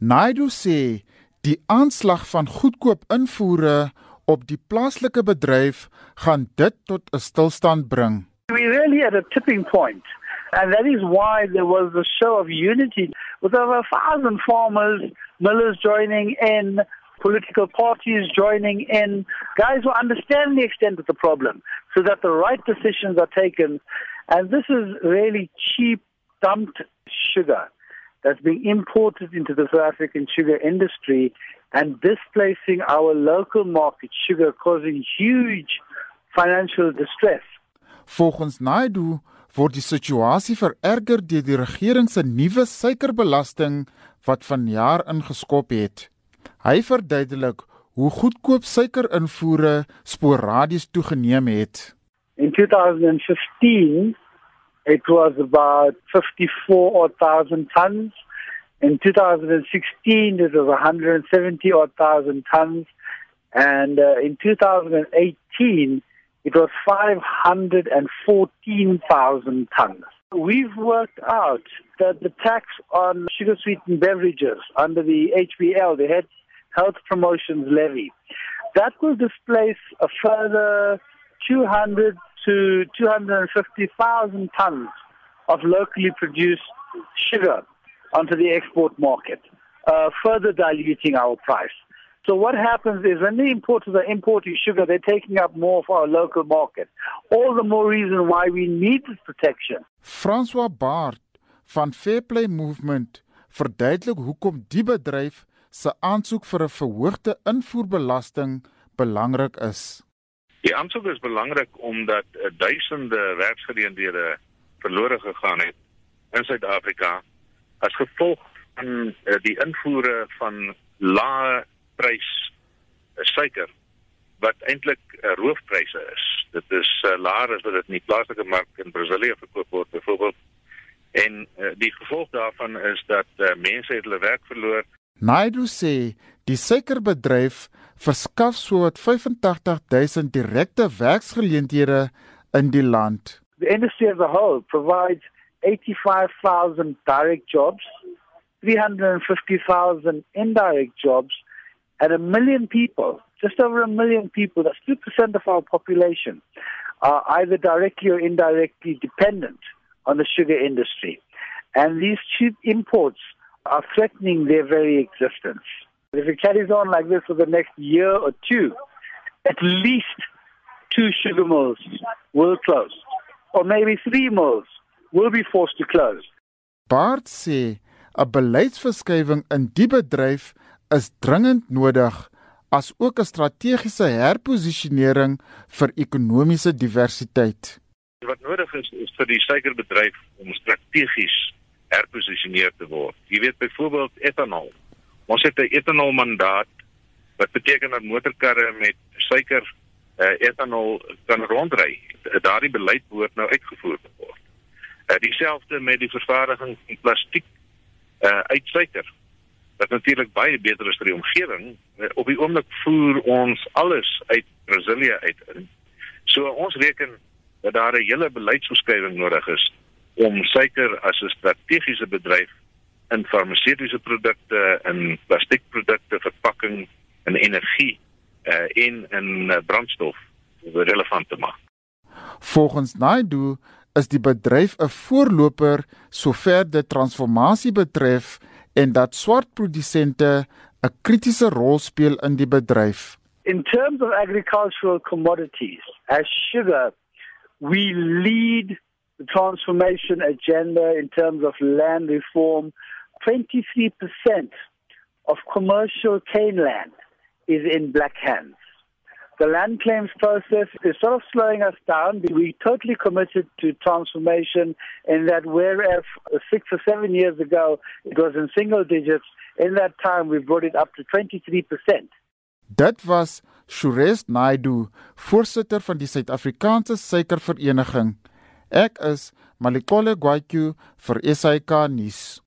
Naidu sê die aanslag van goedkoop invoere op die plaaslike bedryf gaan dit tot 'n stilstand bring. We really at a tipping point. And that is why there was a show of unity with over a thousand farmers, millers joining in, political parties joining in, guys who understand the extent of the problem so that the right decisions are taken. And this is really cheap, dumped sugar that's being imported into the South African sugar industry and displacing our local market sugar, causing huge financial distress. Volgens Naidu word die situasie vererger deur die regering se nuwe suikerbelasting wat vanjaar ingeskop het. Hy verduidelik hoe goedkoop suikerinvoere sporadies toegeneem het. In 2015 it was about 54,000 tons. In 2016 it was 170 thousand tons and uh, in 2018 it was 514,000 tons. We've worked out that the tax on sugar sweetened beverages under the HBL, the Health Promotions Levy, that will displace a further 200 to 250,000 tons of locally produced sugar onto the export market, uh, further diluting our price. So what happens is when the importers are importing sugar, they're taking up more of our local market. All the more reason why we need this protection. François Bart van Fairplay Movement verduidelik hoekom die bedryf se aansoek vir 'n verhoogde invoerbelasting belangrik is. Die aansoek is belangrik omdat uh, duisende werksgeleenthede verlore gegaan het in Suid-Afrika as gevolg van uh, die invoere van lae prys is suiker wat eintlik roofpryse is. Dit is uh, laer as wat dit in die plaaslike mark in Brasilië verkoop word byvoorbeeld. En uh, die gevolg daarvan is dat uh, mense het hulle werk verloor. Naidu sê die suikerbedryf verskaf sowat 85000 direkte werksgeleenthede in die land. The industry as a whole provides 85000 direct jobs, 350000 indirect jobs and a million people, just over a million people, that's 2% of our population, are either directly or indirectly dependent on the sugar industry. And these cheap imports are threatening their very existence. If it carries on like this for the next year or two, at least two sugar mills will close, or maybe three mills will be forced to close. Bart sê 'n beleidsverskywing in die bedryf is dringend nodig as ook 'n strategiese herposisionering vir ekonomiese diversiteit. Wat nodig is is vir die suikerbedryf om strategies herposisioneer te word. Jy weet byvoorbeeld etanol. Ons het 'n etanol mandaat wat beteken dat motorkarre met suiker uh, etanol kan rondry. Daardie beleid behoort nou uitgevoer te word. Uh, Dieselfde met die vervaardiging van plastiek uh, uit suiker wat natuurlik baie beter is vir die omgewing. Eh, op die oomblik voer ons alles uit Brasilië uit in. So ons reken dat daar 'n hele beleidsbeskrywing nodig is om suiker as 'n strategiese bedryf in farmaseutiese produkte, in plastiekprodukte, verpakking en energie uh, en in uh, brandstof relevant te maak. Volgens Naidu is die bedryf 'n voorloper sover dit transformasie betref en dat swart produsente 'n kritiese rol speel in die bedryf. In terms of agricultural commodities, as sugar, we lead the transformation agenda in terms of land reform. 23% of commercial cane land is in black hands. The land claims process is sort of slowing us down. We're totally committed to transformation in that whereas six or seven years ago it was in single digits, in that time we brought it up to 23%. Dit was Shures Naidu, voorsitter van die Suid-Afrikaanse Suikervereniging. Ek is Malikole Gwatyu vir SAK nuus.